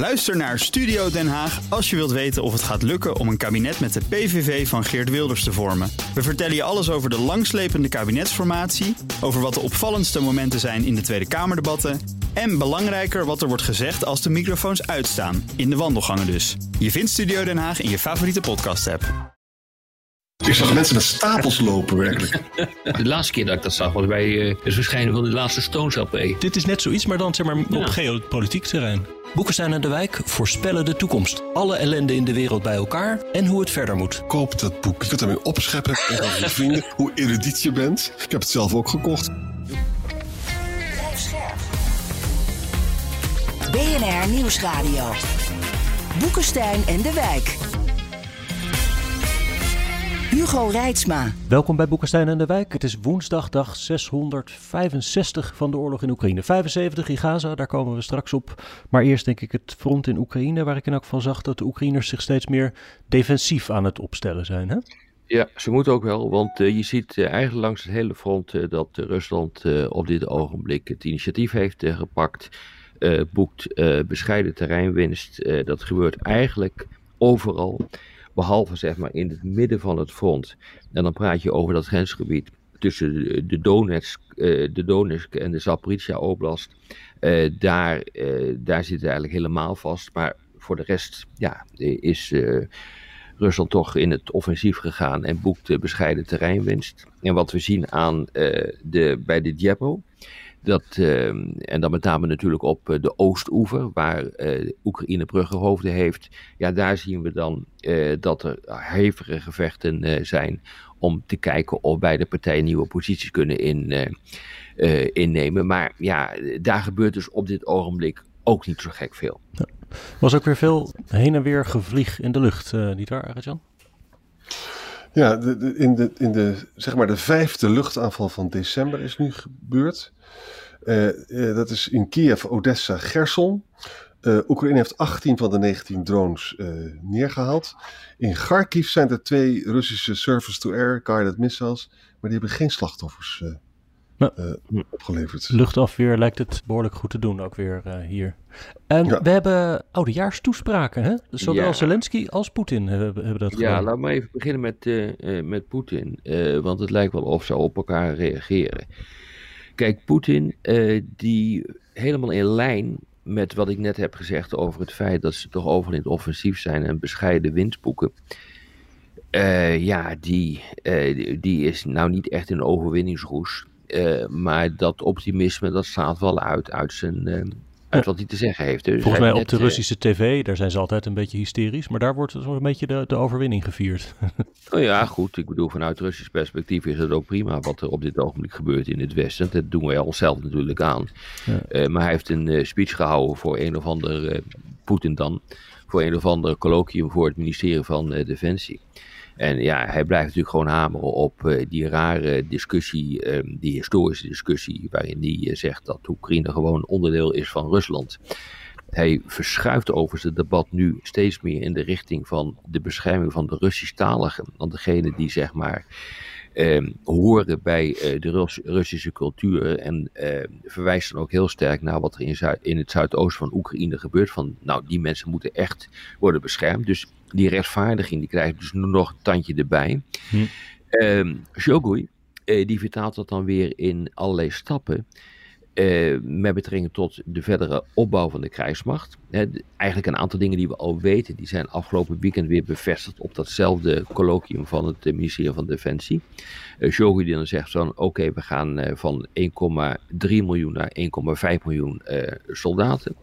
Luister naar Studio Den Haag als je wilt weten of het gaat lukken om een kabinet met de PVV van Geert Wilders te vormen. We vertellen je alles over de langslepende kabinetsformatie, over wat de opvallendste momenten zijn in de Tweede Kamerdebatten en belangrijker wat er wordt gezegd als de microfoons uitstaan, in de wandelgangen dus. Je vindt Studio Den Haag in je favoriete podcast-app. Ik zag mensen met stapels lopen, werkelijk. De laatste keer dat ik dat zag was bij uh, het verschijnen van de laatste Stones LP. Dit is net zoiets, maar dan zeg maar, op geopolitiek terrein. Boekenstein en de Wijk voorspellen de toekomst. Alle ellende in de wereld bij elkaar en hoe het verder moet. Koop dat boek. Je kunt ermee opscheppen en gaan je vrienden hoe erudiet je bent. Ik heb het zelf ook gekocht. BNR Nieuwsradio. Boekenstein en de Wijk. Hugo Reitsma. Welkom bij Boekenstein en de Wijk. Het is woensdag, dag 665 van de oorlog in Oekraïne. 75 in Gaza, daar komen we straks op. Maar eerst denk ik het front in Oekraïne, waar ik in elk geval zag dat de Oekraïners zich steeds meer defensief aan het opstellen zijn. Hè? Ja, ze moeten ook wel, want uh, je ziet uh, eigenlijk langs het hele front uh, dat Rusland op dit ogenblik het initiatief heeft gepakt. boekt bescheiden terreinwinst. dat gebeurt eigenlijk overal. Behalve zeg maar in het midden van het front. En dan praat je over dat grensgebied tussen de Donetsk, uh, de Donetsk en de Zaporizhia Oblast. Uh, daar, uh, daar zit het eigenlijk helemaal vast. Maar voor de rest ja, is Rusland toch in het offensief gegaan en boekt bescheiden terreinwinst. En wat we zien aan, de, bij de Djepro, dat, uh, en dan met name natuurlijk op uh, de Oostoever, waar uh, Oekraïne bruggenhoofden heeft. Ja, daar zien we dan dat er hevige gevechten zijn om te kijken of beide partijen nieuwe posities kunnen in, innemen. Maar ja, daar gebeurt dus op dit ogenblik ook niet zo gek veel. Ja. Was ook weer veel heen en weer gevlieg in de lucht, niet waar, Arjan? Ja, de, in, de, in de, zeg maar de vijfde luchtaanval van december is nu gebeurd. Uh, uh, dat is in Kiev, Odessa, Gerson. Uh, Oekraïne heeft 18 van de 19 drones neergehaald. In Kharkiv zijn er twee Russische surface-to-air guided missiles, maar die hebben geen slachtoffers nou, opgeleverd. Luchtafweer lijkt het behoorlijk goed te doen, ook weer hier. En ja. we hebben oudejaarstoespraken, hè? Zowel ja. Zelensky als Poetin hebben, hebben dat gedaan. Ja, laten we even beginnen met, met Poetin, want het lijkt wel of ze op elkaar reageren. Kijk, Poetin, uh, die helemaal in lijn met wat ik net heb gezegd over het feit dat ze toch overal in het offensief zijn en bescheiden winst boeken. Uh, ja, die, uh, die, die, is nou niet echt in overwinningsroes. Maar dat optimisme, dat staat wel uit uit zijn, uit wat hij te zeggen heeft. Dus Volgens mij op de Russische tv, daar zijn ze altijd een beetje hysterisch, maar daar wordt zo'n beetje de, de overwinning gevierd. oh ja, goed. Ik bedoel, vanuit Russisch perspectief is het ook prima wat er op dit ogenblik gebeurt in het Westen. Dat doen wij onszelf natuurlijk aan. Ja. Maar hij heeft een speech gehouden voor een of ander, Poetin dan, voor een of ander colloquium voor het ministerie van Defensie. En ja, hij blijft natuurlijk gewoon hameren op uh, die rare discussie, um, die historische discussie, waarin hij uh, zegt dat Oekraïne gewoon onderdeel is van Rusland. Hij verschuift overigens het debat nu steeds meer in de richting van de bescherming van de Russisch-taligen. Dan degene die zeg maar uh, horen bij uh, de Rus Russische cultuur. En uh, verwijst dan ook heel sterk naar wat er in, Zuid in het zuidoosten van Oekraïne gebeurt. Van nou, die mensen moeten echt worden beschermd. Dus die rechtvaardiging die krijgt dus nog een tandje erbij. Hm. Shogui, die vertaalt dat dan weer in allerlei stappen. Uh, met betrekking tot de verdere opbouw van de krijgsmacht. Eigenlijk een aantal dingen die we al weten, die zijn afgelopen weekend weer bevestigd op datzelfde colloquium van het ministerie van Defensie. Uh, Shogun die dan zegt van oké, we gaan van 1,3 miljoen naar 1,5 miljoen soldaten.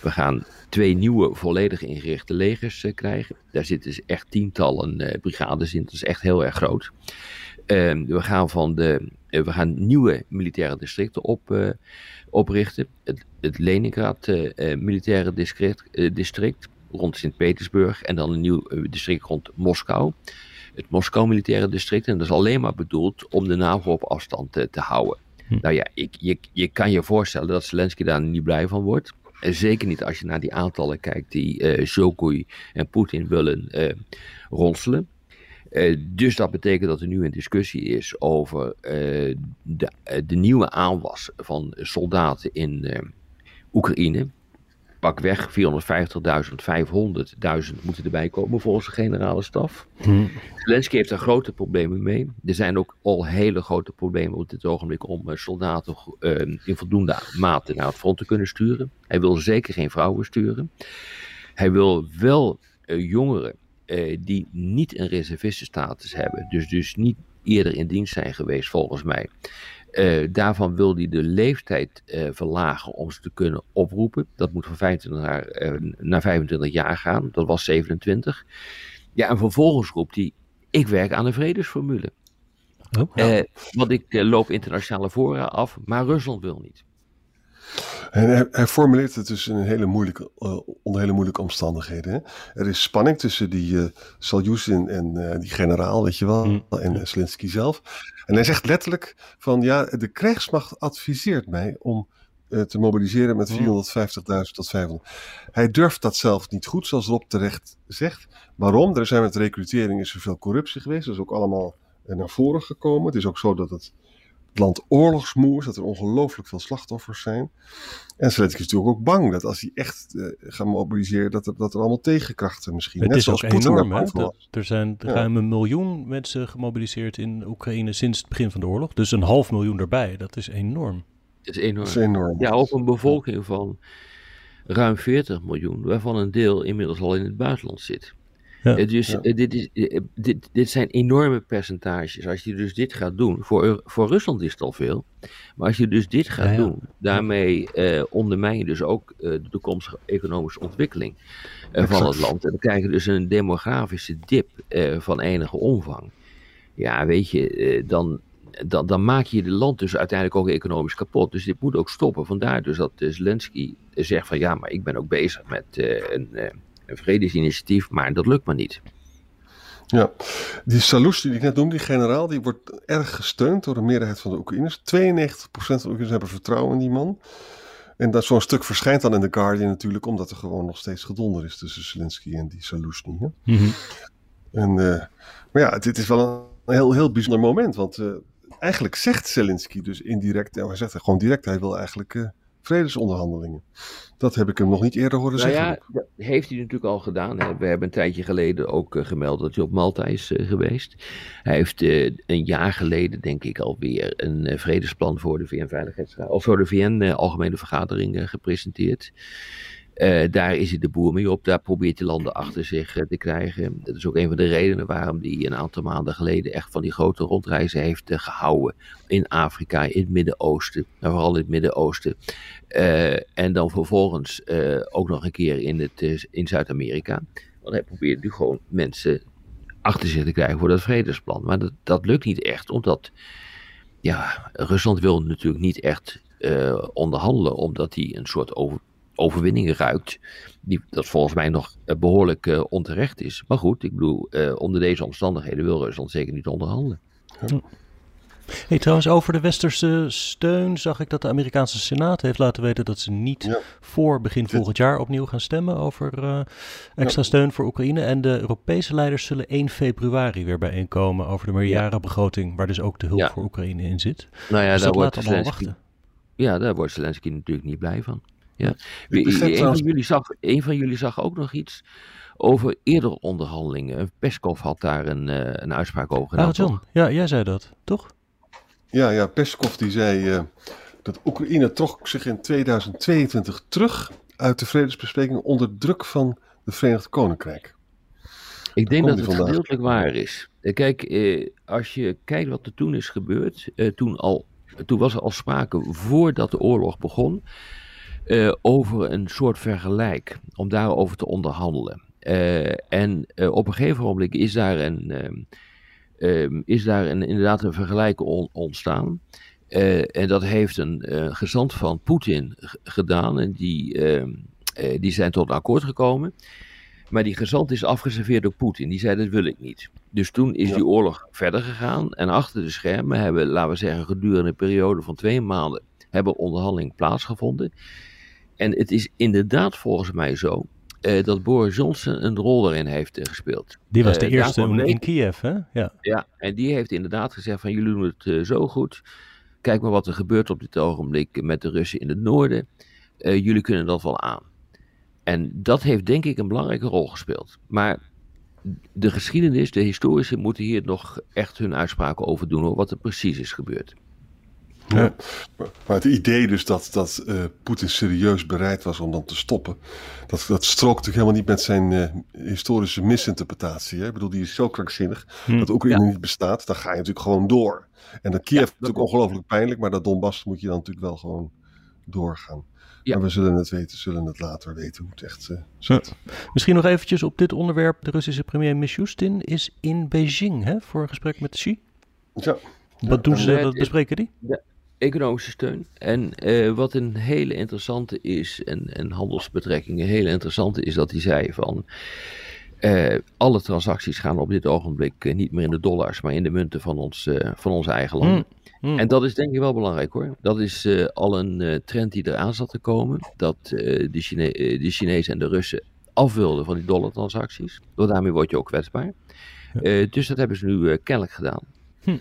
We gaan twee nieuwe volledig ingerichte legers krijgen. Daar zitten dus echt tientallen brigades in, dat is echt heel erg groot. Uh, we gaan van de, uh, we gaan nieuwe militaire districten op, uh, oprichten. Het, het Leningrad militaire district, district rond Sint-Petersburg en dan een nieuw district rond Moskou. Het Moskou militaire district en dat is alleen maar bedoeld om de NAVO op afstand te houden. Hm. Nou ja, ik, je, je kan je voorstellen dat Zelensky daar niet blij van wordt. Zeker niet als je naar die aantallen kijkt die uh, en Poetin willen ronselen. Uh, dus dat betekent dat er nu een discussie is over uh, de, uh, de, nieuwe aanwas van soldaten in Oekraïne. pak weg 450.000, 500.000 moeten erbij komen volgens de generale staf. Hm. Zelensky heeft daar grote problemen mee. Er zijn ook al hele grote problemen op dit ogenblik om eh, soldaten in voldoende mate naar het front te kunnen sturen. Hij wil zeker geen vrouwen sturen. Hij wil wel jongeren uh, die niet een reservistenstatus hebben, dus, dus niet eerder in dienst zijn geweest volgens mij. Uh, daarvan wil hij de leeftijd uh, verlagen om ze te kunnen oproepen. Dat moet van 25 naar, uh, naar 25 jaar gaan. Dat was 27. Ja, en vervolgens roept hij: Ik werk aan een vredesformule. Oh, ja. want ik loop internationale fora af, maar Rusland wil niet. En hij, hij, formuleert het dus in een hele moeilijke, uh, onder hele moeilijke omstandigheden. Hè? Er is spanning tussen die uh, en uh, die generaal, weet je wel, mm. en Zelensky zelf. En hij zegt letterlijk van ja, de krijgsmacht adviseert mij om te mobiliseren met 450.000 tot 500. Hij durft dat zelf niet goed, zoals Rob terecht zegt. Waarom? Er zijn met recrutering is zoveel corruptie geweest. Dat is ook allemaal naar voren gekomen. Het is ook zo dat het land oorlogsmoe is, dat er ongelooflijk veel slachtoffers zijn. En Zelensky is natuurlijk ook bang dat als hij echt uh, gaat mobiliseren, dat er, dat er allemaal tegenkrachten misschien. Het Net is zoals ook Poetin enorm, hè? Er zijn Ja. ruim een miljoen mensen gemobiliseerd in Oekraïne sinds het begin van de oorlog. Dus een half miljoen erbij, dat is enorm. Dat is enorm. Dat is enorm. Ja, op een bevolking van ruim 40 miljoen, waarvan een deel inmiddels al in het buitenland zit. Ja. Eh, dus Ja. eh, dit, is, eh, dit, dit zijn enorme percentages. Als je dus dit gaat doen, voor, voor Rusland is het al veel, maar als je dus dit gaat Ja, ja. doen, daarmee eh, ondermijn je dus ook eh, de toekomstige economische ontwikkeling eh, van het land. En dan krijg je dus een demografische dip eh, van enige omvang. Ja, weet je, eh, dan, dan, dan maak je het land dus uiteindelijk ook economisch kapot. Dus dit moet ook stoppen. Vandaar dus dat eh, Zelensky zegt van ja, maar ik ben ook bezig met eh, een, eh, een vredesinitiatief, maar dat lukt maar niet. Ja, die Salus die ik net noemde, die generaal, die wordt erg gesteund door de meerderheid van de Oekraïners. 92% van de Oekraïners hebben vertrouwen in die man. En dat zo'n stuk verschijnt dan in The Guardian natuurlijk, omdat er gewoon nog steeds gedonder is tussen Zelensky en die Saluzny. Hè? En, eh, maar ja, dit is wel een heel, heel bijzonder moment, want eh, eigenlijk zegt Zelensky dus indirect, en hij zegt gewoon direct, hij wil eigenlijk eh, vredesonderhandelingen. Dat heb ik hem nog niet eerder horen Nou zeggen. ja, heeft hij natuurlijk al gedaan. hè. We hebben een tijdje geleden ook eh, gemeld dat hij op Malta is eh, geweest. Hij heeft eh, een jaar geleden, denk ik alweer, een vredesplan voor de VN-veiligheidsraad, of voor de VN-algemene vergadering gepresenteerd. Eh, daar is hij de boer mee op. Daar probeert hij landen achter zich eh, te krijgen. Dat is ook een van de redenen waarom hij een aantal maanden geleden echt van die grote rondreizen heeft eh, gehouden. In Afrika, in het Midden-Oosten, maar vooral in het Midden-Oosten. En dan vervolgens ook nog een keer in, het, in Zuid-Amerika. Want hij probeert nu gewoon mensen achter zich te krijgen voor dat vredesplan. Maar dat, dat lukt niet echt, omdat ja, Rusland wil natuurlijk niet echt onderhandelen, omdat hij een soort over, overwinning ruikt. Die, dat volgens mij nog eh, behoorlijk eh, onterecht is. Maar goed, ik bedoel, eh, onder deze omstandigheden wil Rusland zeker niet onderhandelen. Hey, trouwens, over de westerse steun zag ik dat de Amerikaanse Senaat heeft laten weten dat ze niet Ja. voor begin volgend jaar opnieuw gaan stemmen over eh, extra steun voor Oekraïne. En de Europese leiders zullen 1 februari weer bijeenkomen over de meerjarenbegroting, waar dus ook de hulp Ja. voor Oekraïne in zit. Nou ja, dus daar dat laat allemaal wachten. Ja, daar wordt Zelensky natuurlijk niet blij van. Ja. Wie- begrijp een, van jullie zag, een van jullie zag ook nog iets over eerdere onderhandelingen. Peskov had daar een, eh, een uitspraak over gedaan. Ah, John, ja, jij zei dat, toch? Ja, ja, Peskov die zei eh, dat Oekraïne trok zich in 2022 terug uit de vredesbesprekingen onder druk van het Verenigd Koninkrijk. Ik denk dat het vandaag? gedeeltelijk waar is. Eh, Kijk, eh, als je kijkt wat er toen is gebeurd, eh, toen, al, toen was er al sprake voordat de oorlog begon eh, over een soort vergelijk, om daarover te onderhandelen. Eh, en eh, op een gegeven moment is daar, een, ehm, is daar een, inderdaad een vergelijk on- ontstaan. En dat heeft een gezant van Poetin gedaan en die, ehm, eh, die zijn tot een akkoord gekomen. Maar die gezant is afgeserveerd door Poetin. Die zei dat wil ik niet. Dus toen is Ja. die oorlog verder gegaan. En achter de schermen hebben, laten we zeggen, gedurende een periode van twee maanden hebben onderhandelingen plaatsgevonden. En het is inderdaad volgens mij zo eh, dat Boris Johnson een rol daarin heeft eh, gespeeld. Die was Eh, de eerste in, Kiev, hè? Ja. Ja, en die heeft inderdaad gezegd van jullie doen het zo goed. Kijk maar wat er gebeurt op dit ogenblik met de Russen in het noorden. Jullie kunnen dat wel aan. En dat heeft denk ik een belangrijke rol gespeeld. Maar de geschiedenis, de historici moeten hier nog echt hun uitspraken over doen, hoor, wat er precies is gebeurd. Ja. Maar het idee dus dat, dat uh, Poetin serieus bereid was om dan te stoppen, dat, dat strookt natuurlijk helemaal niet met zijn uh, historische misinterpretatie. Hè? Ik bedoel, die is zo krankzinnig hm. dat Oekraïne ja. niet bestaat. Dan ga je natuurlijk gewoon door. En dat Kiev ja, is natuurlijk ongelooflijk pijnlijk, maar dat Donbass moet je dan natuurlijk wel gewoon doorgaan. Ja. Maar we zullen het weten, zullen het later weten hoe het echt uh, zit. Misschien nog eventjes op dit onderwerp. De Russische premier Mishustin is in Beijing hè, voor een gesprek met Xi. Ja. Wat doen ze, wat bespreken die? Ja, economische steun. En uh, wat een hele interessante is, en, en handelsbetrekkingen, een hele interessante is dat hij zei van... Uh, alle transacties gaan op dit ogenblik uh, niet meer in de dollars, maar in de munten van ons, van onze eigen land. Mm, mm. En dat is denk ik wel belangrijk hoor. Dat is al een trend die eraan zat te komen. Dat de, Chine de Chinezen en de Russen afwilden van die dollartransacties. Want daarmee word je ook kwetsbaar. Dus dat hebben ze nu kennelijk gedaan. Hm.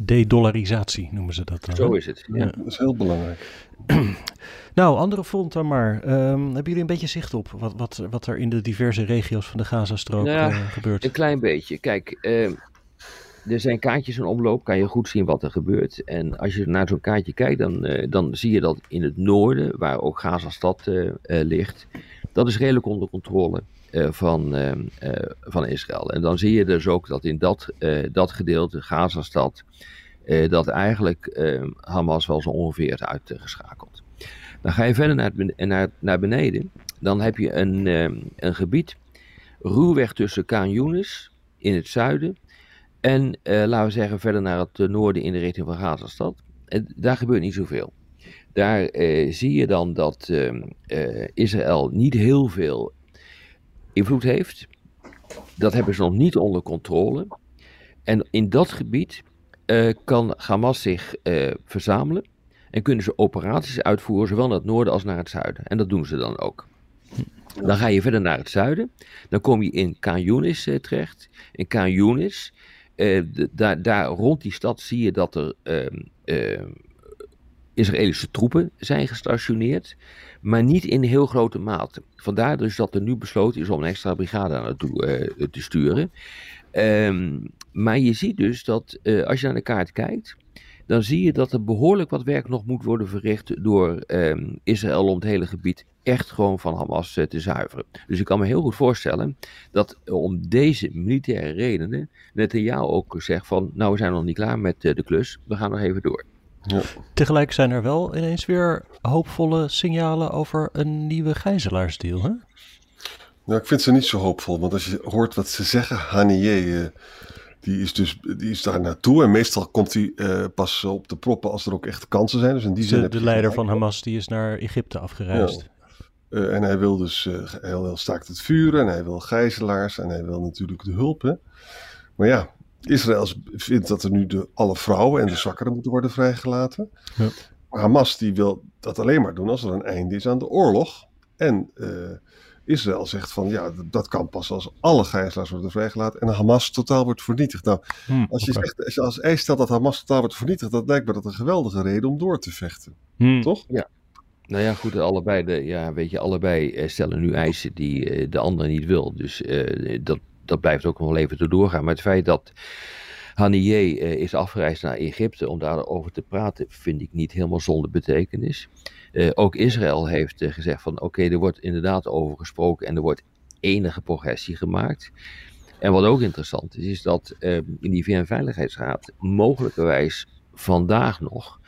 De-dollarisatie noemen ze dat dan. Zo is het. Ja. Dat is heel belangrijk. nou, andere front dan maar. Um, hebben jullie een beetje zicht op wat, wat, wat er in de diverse regio's van de Gazastrook nou, uh, gebeurt? Een klein beetje. Kijk, uh, er zijn kaartjes in omloop, kan je goed zien wat er gebeurt. En als je naar zo'n kaartje kijkt, dan, uh, dan zie je dat in het noorden, waar ook Gazastad uh, ligt, dat is redelijk onder controle. Uh, van, uh, uh, van Israël. En dan zie je dus ook dat in dat, dat gedeelte, Gazastad, dat eigenlijk Hamas wel zo ongeveer is uitgeschakeld. Dan ga je verder naar, naar, naar beneden, dan heb je een, een gebied, ruwweg tussen Kaan in het zuiden en laten we zeggen verder naar het noorden in de richting van Gazastad. En daar gebeurt niet zoveel. Daar zie je dan dat Israël niet heel veel invloed heeft. Dat hebben ze nog niet onder controle. En in dat gebied uh, kan Hamas zich verzamelen en kunnen ze operaties uitvoeren, zowel naar het noorden als naar het zuiden. En dat doen ze dan ook. Dan ga je verder naar het zuiden. Dan kom je in Khan terecht. In Khan Yunis, daar, rond die stad zie je dat er ehm, Israëlische troepen zijn gestationeerd maar niet in heel grote mate. Vandaar dus dat er nu besloten is om een extra brigade naartoe uh, te sturen. Um, maar je ziet dus dat uh, als je naar de kaart kijkt, dan zie je dat er behoorlijk wat werk nog moet worden verricht door um, Israël om het hele gebied echt gewoon van Hamas uh, te zuiveren. Dus ik kan me heel goed voorstellen dat om deze militaire redenen Netanyahu ook zegt van, nou we zijn nog niet klaar met de klus, we gaan nog even door. Ja. Tegelijk zijn er wel ineens weer hoopvolle signalen over een nieuwe gijzelaarsdeal, hè? Nou, ik vind ze niet zo hoopvol, want als je hoort wat ze zeggen, Hanier, uh, die is dus die is daar naartoe en meestal komt hij uh, pas op de proppen als er ook echt kansen zijn. Dus in die de, zin de leider van Hamas die is naar Egypte afgereisd. Ja. Uh, en hij wil dus heel, heel staakt het vuren en hij wil gijzelaars en hij wil natuurlijk de hulp. Hè? Maar ja, Israël vindt dat er nu de, alle vrouwen en de zwakkeren moeten worden vrijgelaten. Ja. Maar Hamas die wil dat alleen maar doen als er een einde is aan de oorlog. En uh, Israël zegt van ja, dat kan pas als alle gijzelaars worden vrijgelaten en Hamas totaal wordt vernietigd. Nou, hmm, als je okay. zegt, als je als eis stelt dat Hamas totaal wordt vernietigd, dat lijkt me dat een geweldige reden om door te vechten. Hmm. Toch? Ja. Nou ja, goed, allebei, de, ja, weet je, allebei stellen nu eisen die de ander niet wil. Dus uh, dat, dat blijft ook nog even te doorgaan. Maar het feit dat Haniyeh uh, is afgereisd naar Egypte om daarover te praten, vind ik niet helemaal zonder betekenis. Uh, ook Israël heeft uh, gezegd van oké, er wordt inderdaad over gesproken en er wordt enige progressie gemaakt. En wat ook interessant is, is dat in die VN-veiligheidsraad mogelijkerwijs vandaag nog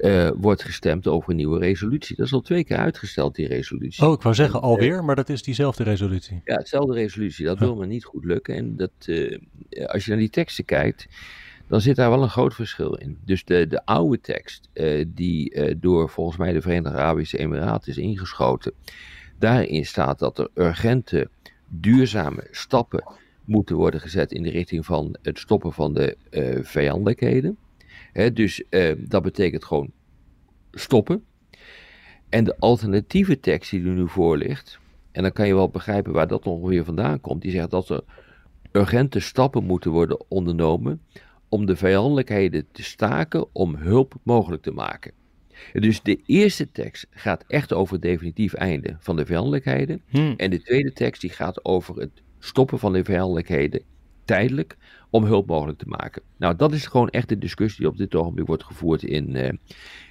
uh, wordt gestemd over een nieuwe resolutie. Dat is al twee keer uitgesteld, die resolutie. Oh, ik wou zeggen alweer, maar dat is diezelfde resolutie. Ja, hetzelfde resolutie. Dat wil me niet goed lukken. En dat, uh, als je naar die teksten kijkt, dan zit daar wel een groot verschil in. Dus de, de oude tekst, uh, die door volgens mij de Verenigde Arabische Emiraten is ingeschoten, daarin staat dat er urgente, duurzame stappen moeten worden gezet in de richting van het stoppen van de vijandelijkheden. He, dus uh, dat betekent gewoon stoppen. En de alternatieve tekst die er nu voor ligt, en dan kan je wel begrijpen waar dat ongeveer vandaan komt, die zegt dat er urgente stappen moeten worden ondernomen om de vijandelijkheden te staken om hulp mogelijk te maken. Dus de eerste tekst gaat echt over het definitief einde van de vijandelijkheden. Hmm. En de tweede tekst die gaat over het stoppen van de vijandelijkheden tijdelijk om hulp mogelijk te maken. Nou, dat is gewoon echt de discussie die op dit ogenblik wordt gevoerd in, eh,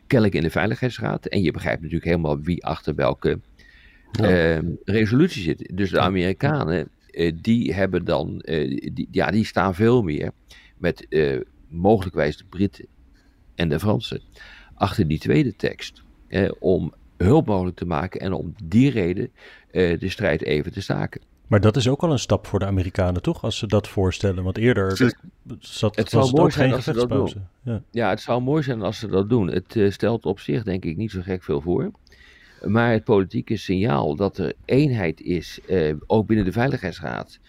kennelijk in de Veiligheidsraad. En je begrijpt natuurlijk helemaal wie achter welke eh, resolutie zit. Dus de Amerikanen, eh, die hebben dan, eh, die, ja, die staan veel meer met mogelijkwijs de Britten en de Fransen achter die tweede tekst. Om hulp mogelijk te maken en om die reden de strijd even te staken. Maar dat is ook al een stap voor de Amerikanen, toch? Als ze dat voorstellen. Want eerder zat, Het was zou het mooi ook zijn geen als ze dat gevechtspauze. Ja. Ja, het zou mooi zijn als ze dat doen. Het eh, stelt op zich denk ik niet zo gek veel voor. Maar het politieke signaal dat er eenheid is, eh, ook binnen de Veiligheidsraad,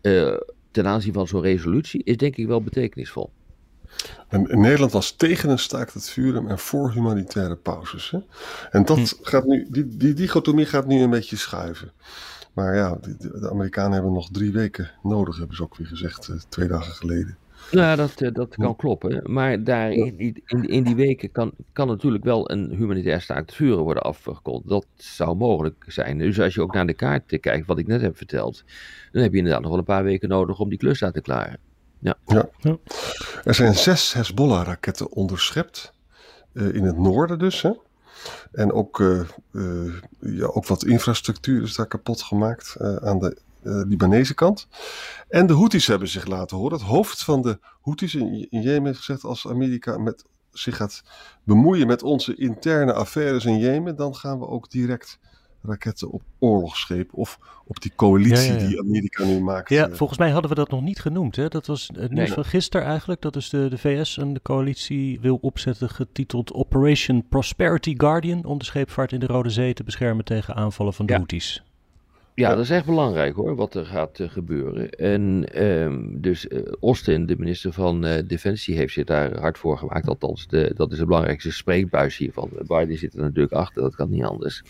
eh, ten aanzien van zo'n resolutie, is denk ik wel betekenisvol. En Nederland was tegen een staakt het vuren en voor humanitaire pauzes. Hè? En dat gaat nu, die, die dichotomie gaat nu een beetje schuiven. Maar ja, de, de Amerikanen hebben nog drie weken nodig, hebben ze ook weer gezegd, eh, twee dagen geleden. Nou, dat, eh, dat kan kloppen. Maar daar in, die- in, in die weken kan, kan natuurlijk wel een humanitair staakt vuren worden afgekondigd. Dat zou mogelijk zijn. Dus als je ook naar de kaart kijkt, wat ik net heb verteld, dan heb je inderdaad nog wel een paar weken nodig om die klus uit te klaren. Er zijn zes Hezbollah-raketten onderschept. eh, in het noorden dus. Hè? En ook, eh, eh, ja, ook wat infrastructuur is daar kapot gemaakt eh, aan de Libanese kant. En de Houthis hebben zich laten horen. Het hoofd van de Houthis in, in Jemen heeft gezegd... als Amerika met, zich gaat bemoeien met onze interne affaires in Jemen... dan gaan we ook direct raketten op oorlogsschepen... of op die coalitie Ja, ja, ja. die Amerika nu maakt. Ja, eh, volgens mij hadden we dat nog niet genoemd. Hè? Dat was het nieuws Nee. van gisteren eigenlijk. Dat is de, de VS en de coalitie wil opzetten getiteld Operation Prosperity Guardian... om de scheepvaart in de Rode Zee te beschermen tegen aanvallen van de Ja. Houthis. Ja, dat is echt belangrijk hoor, wat er gaat eh, gebeuren. En ehm, dus eh, Austin, de minister van eh, Defensie, heeft zich daar hard voor gemaakt. Althans, de, dat is de belangrijkste spreekbuis hiervan. Biden zit er natuurlijk achter, dat kan niet anders.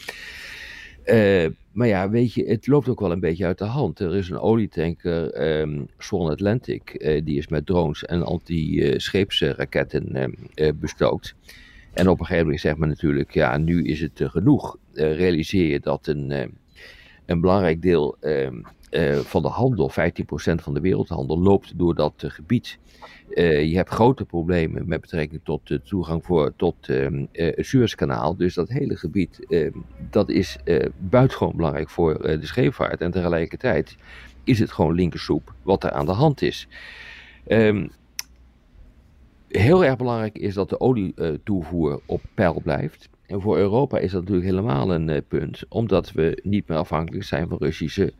Eh, maar ja, weet je, het loopt ook wel een beetje uit de hand. Er is een olietanker, ehm Swan Atlantic, eh, die is met drones en anti-scheepsraketten ehm, eh, bestookt. En op een gegeven moment zegt men natuurlijk, ja, nu is het genoeg. Realiseer je dat een, eh, een belangrijk deel ehm, eh, van de handel, 15% van de wereldhandel, loopt door dat eh, gebied. Eh, je hebt grote problemen met betrekking tot de toegang voor, tot ehm, het Suezkanaal. Dus dat hele gebied, ehm, dat is buitengewoon belangrijk voor de scheepvaart. En tegelijkertijd is het gewoon linkersoep wat er aan de hand is. Ehm, heel erg belangrijk is dat de olietoevoer op peil blijft. En voor Europa is dat natuurlijk helemaal een eh, punt, omdat we niet meer afhankelijk zijn van Russische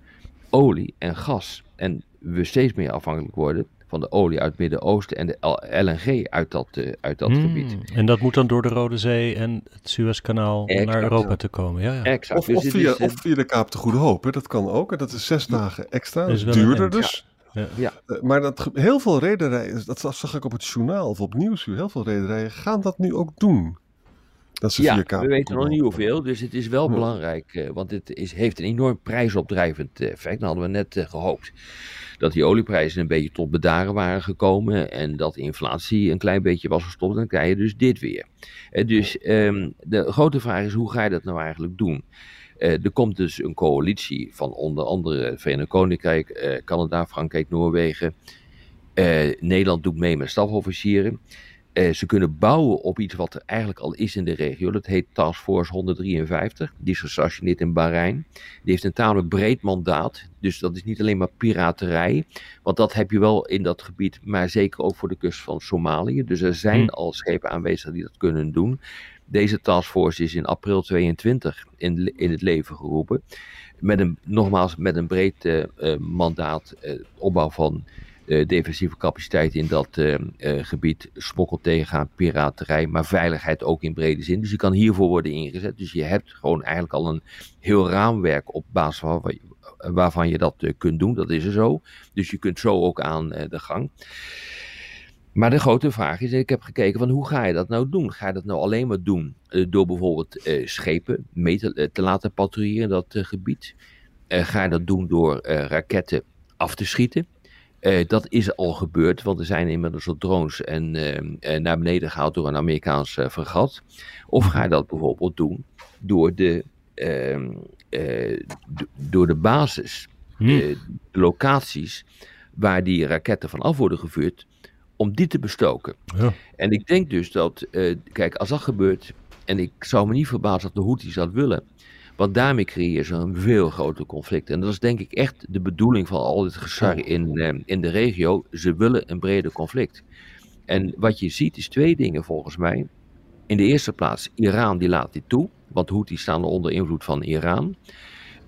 olie en gas. En we steeds meer afhankelijk worden van de olie uit het Midden-Oosten en de LNG uit dat, eh, uit dat Hmm. gebied. En dat moet dan door de Rode Zee en het Suezkanaal om naar Europa te komen. Ja, ja. Exact. Of, Dus of, via, is, eh, of via de Kaap de Goede Hoop, hè? dat kan ook. En dat is zes dagen extra, Dat is duurder dus. Ja. Ja. Maar dat, heel veel rederijen, dat zag ik op het journaal of op Nieuwsuur, heel veel rederijen gaan dat nu ook doen. Dat via Ja, we weten nog niet hoeveel, dus het is wel Ja. belangrijk, eh, want het is, heeft een enorm prijsopdrijvend eh, effect. Dan hadden we net eh, gehoopt dat die olieprijzen een beetje tot bedaren waren gekomen en dat de inflatie een klein beetje was gestopt. Dan krijg je dus dit weer. Dus ehm, de grote vraag is, hoe ga je dat nou eigenlijk doen? Er komt dus een coalitie van onder andere het Verenigd Koninkrijk, Canada, Frankrijk, Noorwegen. Nederland doet mee met stafofficieren. Eh, ze kunnen bouwen op iets wat er eigenlijk al is in de regio. Dat heet Task Force 153. Die is gestationeerd in Bahrein. Die heeft een tamelijk breed mandaat. Dus dat is niet alleen maar piraterij. Want dat heb je wel in dat gebied, maar zeker ook voor de kust van Somalië. Dus er zijn Hmm. al schepen aanwezig die dat kunnen doen. Deze taskforce is in april 22 in, in het leven geroepen. Met een, nogmaals, met een breed eh, eh, mandaat, opbouw van defensieve capaciteit in dat eh, eh, gebied, smokkel tegengaan, piraterij, maar veiligheid ook in brede zin. Dus die kan hiervoor worden ingezet. Dus je hebt gewoon eigenlijk al een heel raamwerk op basis van waarvan je dat eh, kunt doen. Dat is er zo. Dus je kunt zo ook aan eh, de gang. Maar de grote vraag is, ik heb gekeken van hoe ga je dat nou doen? Ga je dat nou alleen maar doen eh, door bijvoorbeeld eh, schepen mee te, eh, te laten patrouilleren in dat eh, gebied? Eh, ga je dat doen door eh, raketten af te schieten? Uh, dat is al gebeurd, want er zijn inmiddels al drones en, uh, naar beneden gehaald door een Amerikaans uh, fregat. Of ga je dat bijvoorbeeld doen door de, ehm, door de basis, hm. de locaties waar die raketten van af worden gevuurd, om die te bestoken. Ja. En ik denk dus dat, kijk, als dat gebeurt, en ik zou me niet verbazen dat de Houthis dat willen, want daarmee creëer je een veel groter conflict. En dat is denk ik echt de bedoeling van al dit gesar in, eh, in de regio. Ze willen een breder conflict. En wat je ziet is twee dingen volgens mij. In de eerste plaats, Iran die laat dit toe. Want Houthis staan onder invloed van Iran.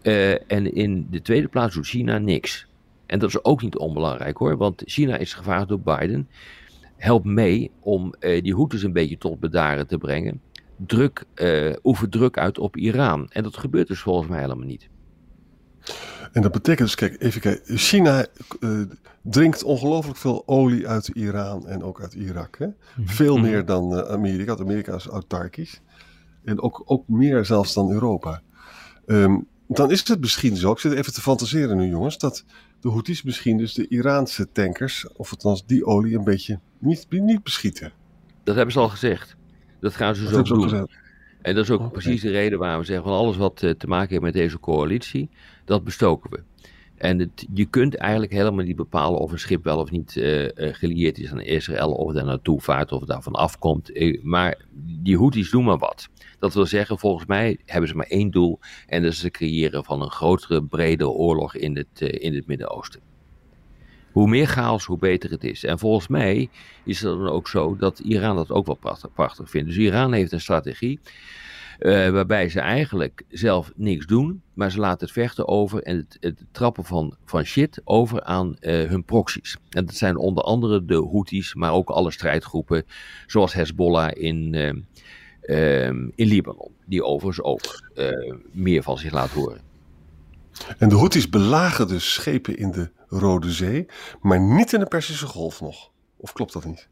Uh, en in de tweede plaats doet China niks. En dat is ook niet onbelangrijk hoor. Want China is gevraagd door Biden. Help mee om uh, die Houthis een beetje tot bedaren te brengen druk, uh, oefen druk uit op Iran. En dat gebeurt dus volgens mij helemaal niet. En dat betekent dus, kijk, even kijken. China uh, drinkt ongelooflijk veel olie uit Iran en ook uit Irak. Hè? Mhm. Veel mhm. meer dan uh, Amerika. Amerika is autarkisch. En ook, ook meer zelfs dan Europa. Um, dan is het misschien zo, ik zit even te fantaseren nu jongens, dat de Houthis misschien dus de Iraanse tankers, of althans die olie, een beetje niet, niet beschieten. Dat hebben ze al gezegd. Dat gaan ze zo doen. En dat is ook precies de reden waarom we zeggen van alles wat eh, te maken heeft met deze coalitie, dat bestoken we. En het, je kunt eigenlijk helemaal niet bepalen of een schip wel of niet uh, gelieerd is aan Israël, of het daar naartoe vaart, of het daarvan afkomt. maar die Houthis doen maar wat. Dat wil zeggen, volgens mij hebben ze maar één doel, en dat is het creëren van een grotere, bredere oorlog in het, in het Midden-Oosten hoe meer chaos, hoe beter het is. En volgens mij is het dan ook zo dat Iran dat ook wel prachtig, prachtig vindt. Dus Iran heeft een strategie uh, waarbij ze eigenlijk zelf niks doen, maar ze laten het vechten over en het, het trappen van, van shit over aan uh, hun proxies. En dat zijn onder andere de Houthis, maar ook alle strijdgroepen, zoals Hezbollah in, uh, in Libanon, die overigens ook meer van zich laat horen. En de Houthis belagen dus schepen in de Rode Zee, maar niet in de Persische Golf nog. Of klopt dat niet?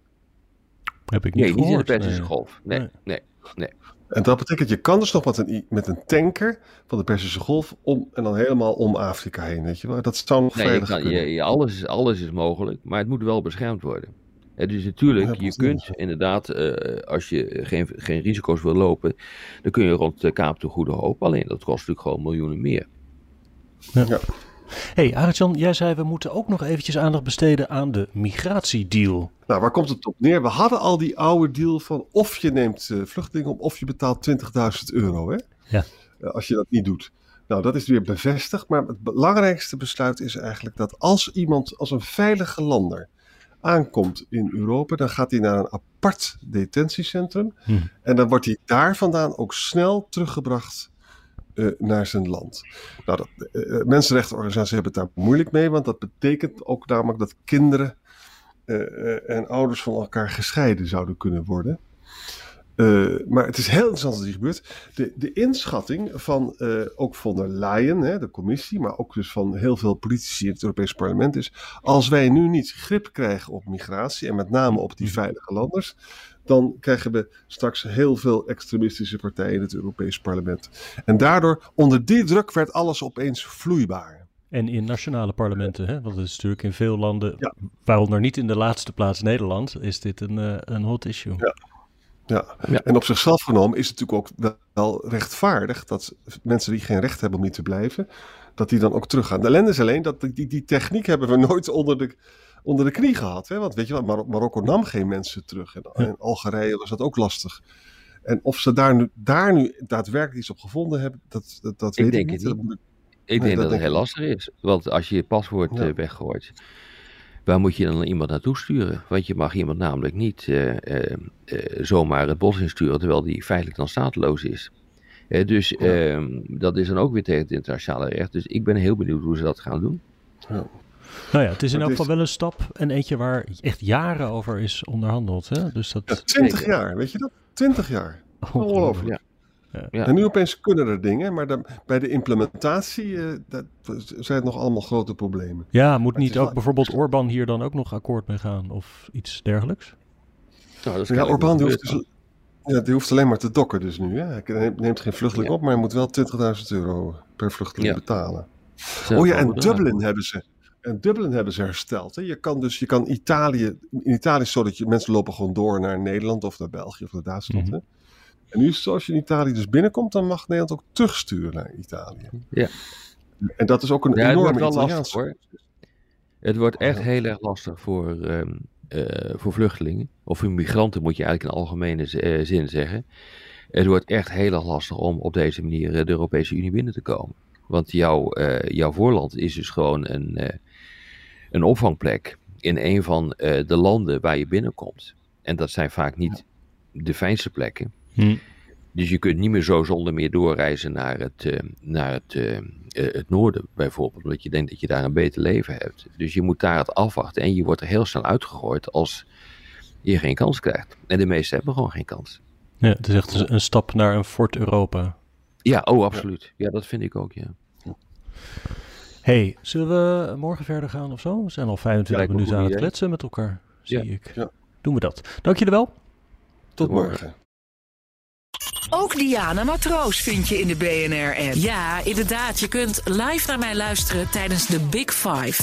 Heb ik niet Nee, gehoord. niet in de Persische Golf. Nee, nee, nee, nee. En dat betekent, je kan dus nog met een, met een tanker van de Persische Golf om en dan helemaal om Afrika heen, weet je wel. Dat zou nog nee, veilig je kan, kunnen. je, alles, alles is mogelijk, maar het moet wel beschermd worden. Het is natuurlijk, Ja, je kunt inderdaad, eh, als je geen, geen risico's wil lopen, dan kun je rond de Kaap de Goede Hoop. Alleen dat kost natuurlijk gewoon miljoenen meer. Ja. hey, Arjan, jij zei we moeten ook nog eventjes aandacht besteden aan de migratiedeal. Nou, waar komt het op neer? We hadden al die oude deal van of je neemt eh, vluchtelingen op of je betaalt 20.000 euro, hè? Ja. Eh, als je dat niet doet. Nou, dat is weer bevestigd. Maar het belangrijkste besluit is eigenlijk dat als iemand, als een veilige lander aankomt in Europa, dan gaat hij naar een apart detentiecentrum. Hm. En dan wordt hij daar vandaan ook snel teruggebracht eh, naar zijn land. Nou, dat, eh, mensenrechtenorganisaties hebben het daar moeilijk mee, want dat betekent ook namelijk dat kinderen eh, eh, en ouders van elkaar gescheiden zouden kunnen worden. Eh, maar het is heel interessant wat hier gebeurt. De, de inschatting van eh, ook von der Leyen, hè, de commissie, maar ook dus van heel veel politici in het Europese parlement is, als wij nu niet grip krijgen op migratie en met name op die veilige landers, dan krijgen we straks heel veel extremistische partijen in het Europese parlement. En daardoor, onder die druk, werd alles opeens vloeibaar. En in nationale parlementen, hè? want het is natuurlijk in veel landen, Ja. waaronder niet in de laatste plaats Nederland, is dit een, eh, een hot issue. Ja. Ja. Ja. en op zichzelf genomen is het natuurlijk ook wel- rechtvaardig dat mensen die geen recht hebben om niet te blijven, dat die dan ook teruggaan. De ellende is alleen dat die, die techniek hebben we nooit onder de, onder de knie gehad. Hè? Want weet je wat, Mar- Marokko nam geen mensen terug. En in Algerije was dat ook lastig. En of ze daar nu, daar nu daadwerkelijk iets op gevonden hebben, dat, dat, dat Ik weet ik denk niet. ik- Ik Nee, denk dat dat het heel ik. lastig is. Want als je je paswoord Ja. eh, weggooit, waar moet je dan iemand naartoe sturen? Want je mag iemand namelijk niet eh, eh, zomaar het bos insturen, terwijl die feitelijk dan stateloos is. Dus ehm, dat is dan ook weer tegen het internationale recht. Dus ik ben heel benieuwd hoe ze dat gaan doen. ja. Nou ja, het is in elk geval wel een stap en eentje waar echt jaren over is onderhandeld. Hè? Dus dat Ja, 20 Zeker. jaar, weet je dat? 20 jaar. Ongelooflijk. Ja. Ja. En nu opeens kunnen er dingen, maar dan, bij de implementatie eh, dat, zijn het nog allemaal grote problemen. Ja, moet niet ook wel- bijvoorbeeld Orbán hier dan ook nog akkoord mee gaan of iets dergelijks? Nou, dat Ja, Orbán die hoeft, dus, ja, die hoeft alleen maar te dokken dus nu. Hè? Hij neemt- geen vluchteling Ja. op, maar hij moet wel 20.000 euro per vluchteling Ja. betalen. Oh ja, en. Dublin hebben ze. En Dublin hebben ze hersteld. Hè. Je kan dus, je kan Italië, in Italië is het zo dat je, mensen lopen gewoon door naar Nederland of naar België of naar Duitsland. Mhm. hè. En nu is het zo, als je in Italië dus binnenkomt, dan mag Nederland ook terugsturen naar Italië. Ja. En dat is ook een Ja, enorme lastig hoor. Het wordt echt Ja. heel erg lastig voor, ehm, eh, voor vluchtelingen. Of voor migranten moet je eigenlijk in algemene eh, zin zeggen. Het wordt echt heel erg lastig om op deze manier eh, de Europese Unie binnen te komen. Want jouw, jouw voorland is dus gewoon een, een opvangplek in een van eh, de landen waar je binnenkomt. En dat zijn vaak niet de fijnste plekken. Hm. Dus je kunt niet meer zo zonder meer doorreizen naar het, eh, naar het, eh, het noorden bijvoorbeeld. Omdat je denkt dat je daar een beter leven hebt. Dus je moet daar het afwachten. En je wordt er heel snel uitgegooid als je geen kans krijgt. En de meesten hebben gewoon geen kans. Ja, het is echt een- stap naar een Fort Europa. Ja, oh absoluut. Ja, dat vind ik ook, ja. Hey, zullen we morgen verder gaan of zo? We zijn al 25 Lijkt me een minuten aan het kletsen met elkaar, zie Ja. ik. Ja. Doen we dat. Dank jullie wel. Tot morgen. morgen. Ook Diana Matroos vind je in de BNR-app. Ja, inderdaad. Je kunt live naar mij luisteren tijdens de Big Five.